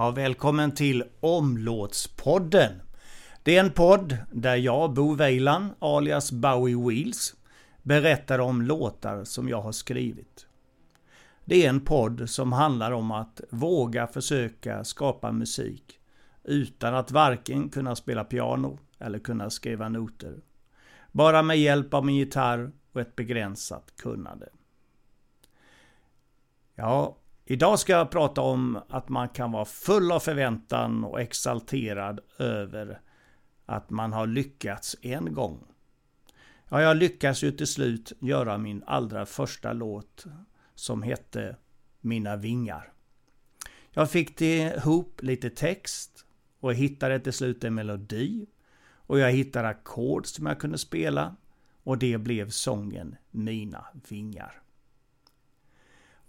Ja, välkommen till Omlåtspodden. Det är en podd där jag, Bo Weiland, alias Bowie Wheels, berättar om låtar som jag har skrivit. Det är en podd som handlar om att våga försöka skapa musik utan att varken kunna spela piano eller kunna skriva noter. Bara med hjälp av min gitarr och ett begränsat kunnande. Ja, idag ska jag prata om att man kan vara full av förväntan och exalterad över att man har lyckats en gång. Ja, jag lyckas ju till slut göra min allra första låt som hette Mina vingar. Jag fick ihop lite text och hittade till slut en melodi och jag hittade ackord som jag kunde spela och det blev sången Mina vingar.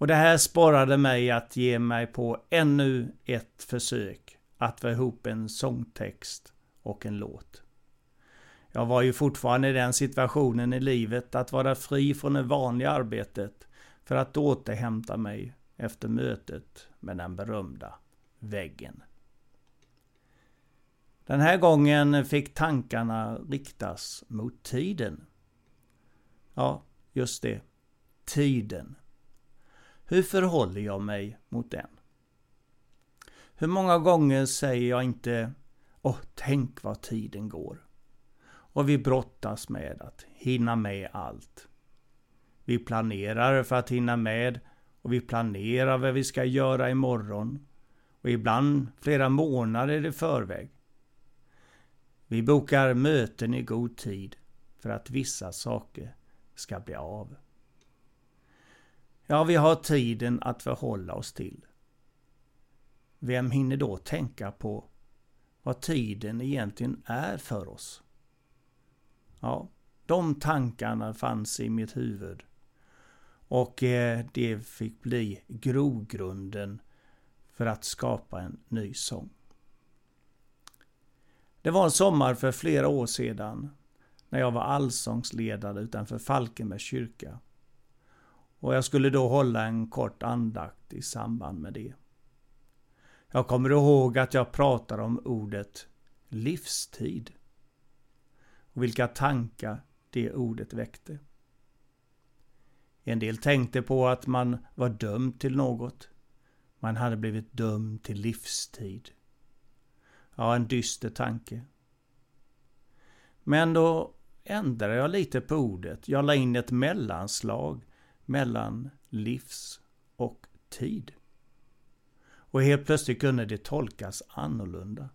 Och det här sporrade mig att ge mig på ännu ett försök att få ihop en sångtext och en låt. Jag var ju fortfarande i den situationen i livet att vara fri från det vanliga arbetet för att återhämta mig efter mötet med den berömda väggen. Den här gången fick tankarna riktas mot tiden. Ja, just det. Tiden. Hur förhåller jag mig mot den? Hur många gånger säger jag inte Åh, tänk vad tiden går. Och vi brottas med att hinna med allt. Vi planerar för att hinna med och vi planerar vad vi ska göra imorgon. Och ibland flera månader i förväg. Vi bokar möten i god tid för att vissa saker ska bli av. Ja, vi har tiden att förhålla oss till. Vem hinner då tänka på vad tiden egentligen är för oss? Ja, de tankarna fanns i mitt huvud. Och eh, det fick bli grogrunden för att skapa en ny sång. Det var en sommar för flera år sedan när jag var allsångsledare utanför Falkenbergs kyrka. Och jag skulle då hålla en kort andakt i samband med det. Jag kommer ihåg att jag pratade om ordet livstid. Och vilka tankar det ordet väckte. En del tänkte på att man var dömd till något. Man hade blivit dömd till livstid. Ja, en dyster tanke. Men då ändrade jag lite på ordet. Jag la in ett mellanslag mellan livs och tid. Och helt plötsligt kunde det tolkas annorlunda.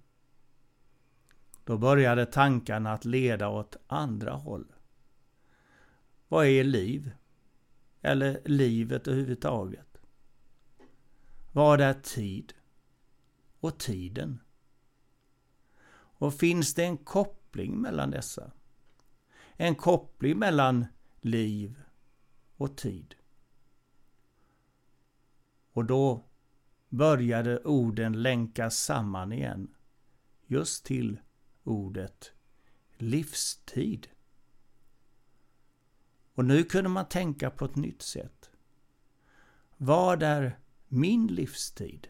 Då började tankarna att leda åt andra håll. Vad är liv? Eller livet överhuvudtaget? Vad är tid? Och tiden? Och finns det en koppling mellan dessa? En koppling mellan liv och tid. Och då började orden länkas samman igen. Just till ordet livstid. Och nu kunde man tänka på ett nytt sätt. Vad är min livstid?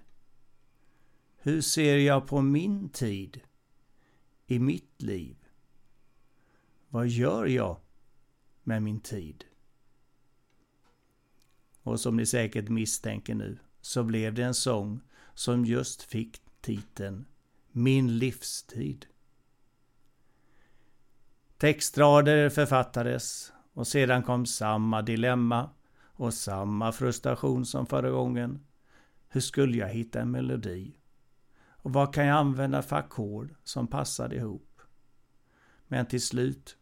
Hur ser jag på min tid i mitt liv? Vad gör jag med min tid? Och som ni säkert misstänker nu så blev det en sång som just fick titeln Min livstid. Textrader författades och sedan kom samma dilemma och samma frustration som förra gången. Hur skulle jag hitta en melodi? Och vad kan jag använda för ackord som passade ihop? Men till slut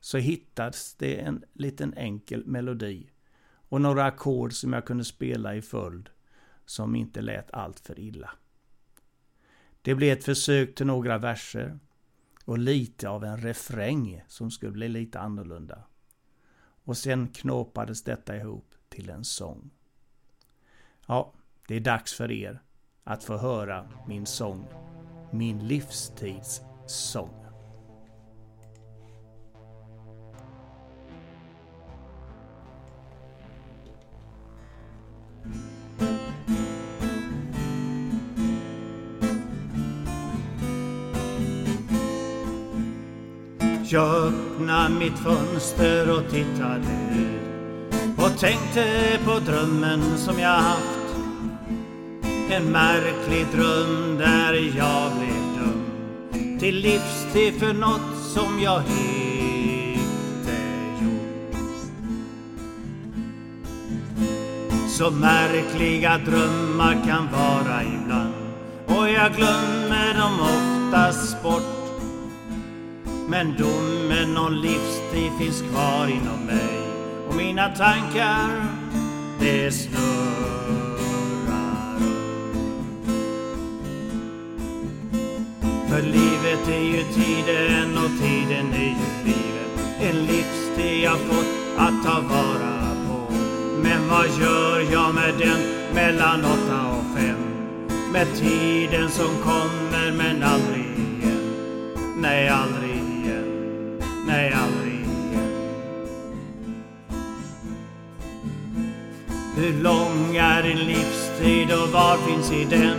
så hittades det en liten enkel melodi och några ackord som jag kunde spela i följd som inte lät allt för illa. Det blev ett försök till några verser och lite av en refräng som skulle bli lite annorlunda. Och sen knåpades detta ihop till en sång. Ja, det är dags för er att få höra min sång. Min livstids sång. Jag öppnade mitt fönster och tittade ut och tänkte på drömmen som jag haft. En märklig dröm där jag blev dömd till livstid för något som jag inte gjort. Så märkliga drömmar kan vara ibland och jag glömmer dem oftast bort. Men domen om livstid finns kvar inom mig och mina tankar, det snurrar För livet är ju tiden och tiden är ju livet. En livstid jag fått att ta vara på. Men vad gör jag med den mellan åtta och fem? Med tiden som kommer men aldrig igen. Nej, aldrig Hur lång är din livstid och var finns i den?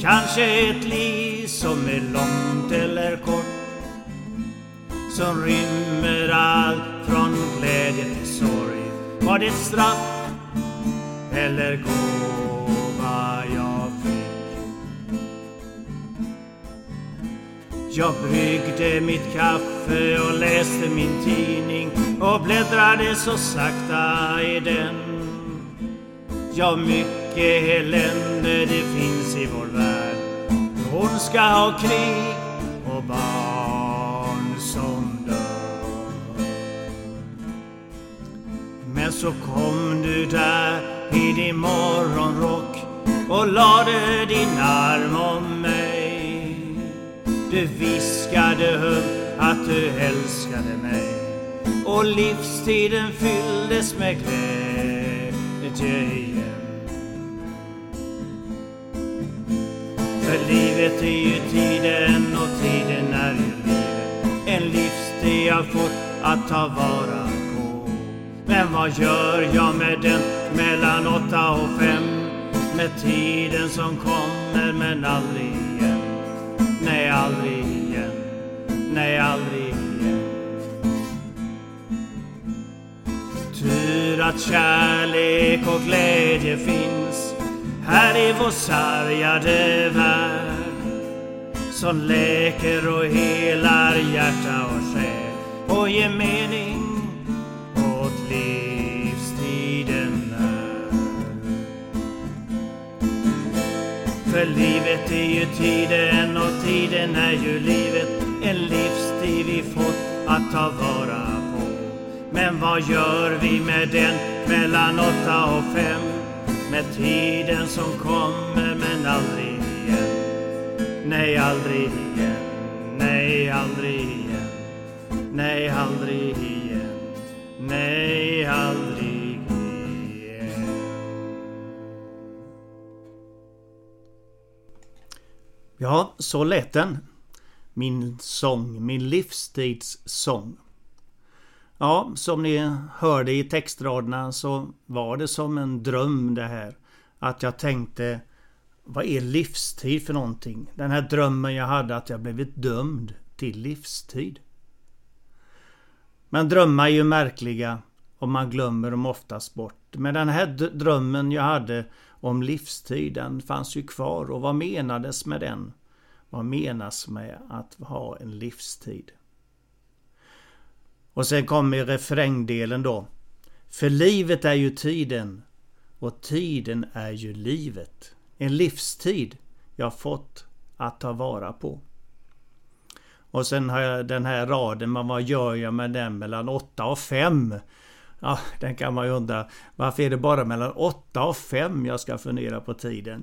Kanske ett liv som är långt eller kort. Som rymmer allt från glädje till sorg. Var det straff eller gåva jag fick? Jag bryggde mitt kaffe och läste min tidning och bläddrade så sakta i den. Ja, mycket elände det finns i vår värld. Hon ska ha krig och barn som dör. Men så kom du där i din morgonrock och lade din arm om mig. Du viskade högt att du älskade mig och livstiden fylldes med glädje igen. För livet är ju tiden och tiden är ju livet. En livsstil jag fått att ta vara på. Men vad gör jag med den mellan åtta och fem? Med tiden som kommer men aldrig igen. Nej, aldrig igen nej aldrig att kärlek och glädje finns här i vår sargade värld som läker och helar hjärta och själ och ger mening åt livstiden är. För livet är ju tiden och tiden är ju livet en livstid vi fått att ta vara på. Men vad gör vi med den mellan åtta och fem? Med tiden som kommer men aldrig igen. Nej, aldrig igen. Nej, aldrig igen. Nej, aldrig igen. Nej, aldrig igen. Ja, så lät den min sång, min livstids sång. Ja, som ni hörde i textraderna så var det som en dröm det här. Att jag tänkte, vad är livstid för någonting? Den här drömmen jag hade att jag blivit dömd till livstid. Men drömmar är ju märkliga och man glömmer dem oftast bort. Men den här drömmen jag hade om livstid, den fanns ju kvar och vad menades med den? Vad menas med att ha en livstid? Och sen kommer refrängdelen då. För livet är ju tiden och tiden är ju livet. En livstid jag fått att ta vara på. Och sen har jag den här raden, men vad gör jag med den mellan 8 och 5? Ja, den kan man ju undra. Varför är det bara mellan 8 och 5 jag ska fundera på tiden?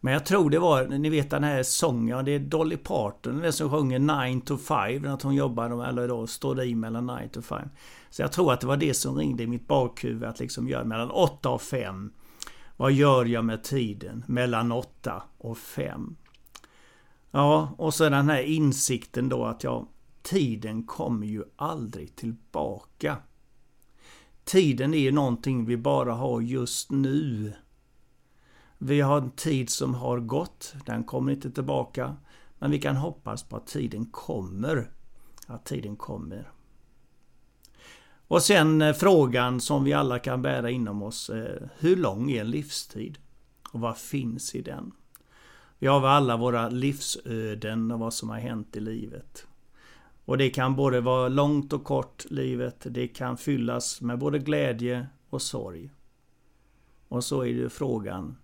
Men jag tror det var, ni vet den här sången, det är Dolly Parton den som sjunger 9 to 5, att hon jobbar, eller då står i mellan 9 to 5. Så jag tror att det var det som ringde i mitt bakhuvud, att liksom göra mellan 8 och 5. Vad gör jag med tiden mellan 8 och 5? Ja, och så den här insikten då att ja, tiden kommer ju aldrig tillbaka. Tiden är ju någonting vi bara har just nu. Vi har en tid som har gått, den kommer inte tillbaka. Men vi kan hoppas på att tiden kommer. att tiden kommer. Och sen eh, frågan som vi alla kan bära inom oss. Eh, hur lång är en livstid? Och vad finns i den? Vi har väl alla våra livsöden och vad som har hänt i livet. Och det kan både vara långt och kort, livet. Det kan fyllas med både glädje och sorg. Och så är ju frågan.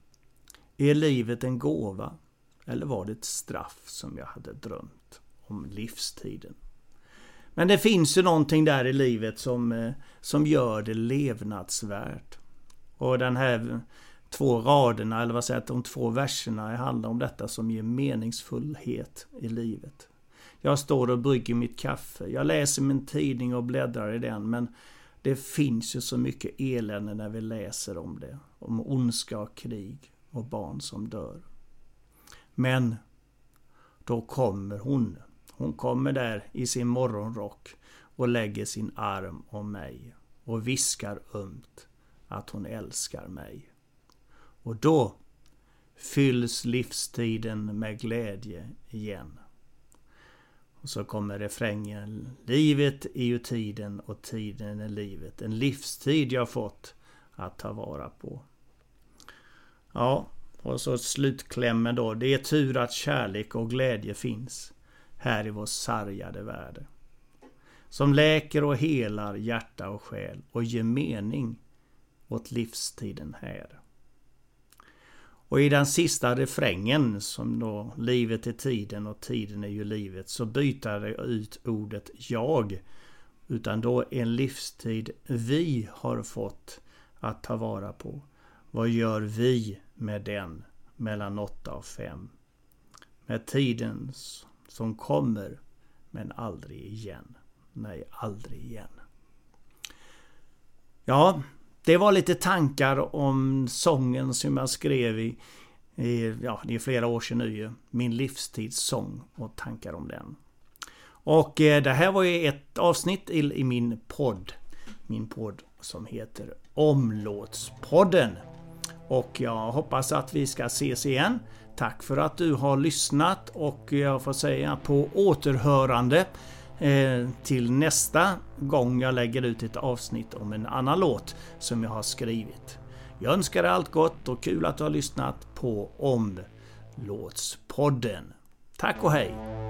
Är livet en gåva? Eller var det ett straff som jag hade drömt om livstiden? Men det finns ju någonting där i livet som, eh, som gör det levnadsvärt. Och den här två raderna, eller vad säger jag, de två verserna handlar om detta som ger meningsfullhet i livet. Jag står och brygger mitt kaffe, jag läser min tidning och bläddrar i den, men det finns ju så mycket elände när vi läser om det. Om ondska och krig och barn som dör. Men då kommer hon. Hon kommer där i sin morgonrock och lägger sin arm om mig och viskar ömt att hon älskar mig. Och då fylls livstiden med glädje igen. Och så kommer refrängen. Livet är ju tiden och tiden är livet. En livstid jag fått att ta vara på. Ja, och så slutklämmen då. Det är tur att kärlek och glädje finns här i vår sargade värld. Som läker och helar hjärta och själ och ger mening åt livstiden här. Och i den sista refrängen som då livet är tiden och tiden är ju livet så byter det ut ordet jag. Utan då en livstid vi har fått att ta vara på. Vad gör vi med den mellan åtta och fem? Med tiden som kommer men aldrig igen. Nej, aldrig igen. Ja, det var lite tankar om sången som jag skrev i, i ja, det är flera år sedan nu Min livstidssång och tankar om den. Och eh, det här var ju ett avsnitt i, i min podd. Min podd som heter Omlåtspodden. Och jag hoppas att vi ska ses igen. Tack för att du har lyssnat och jag får säga på återhörande eh, till nästa gång jag lägger ut ett avsnitt om en annan låt som jag har skrivit. Jag önskar dig allt gott och kul att du har lyssnat på Omlåtspodden. Tack och hej!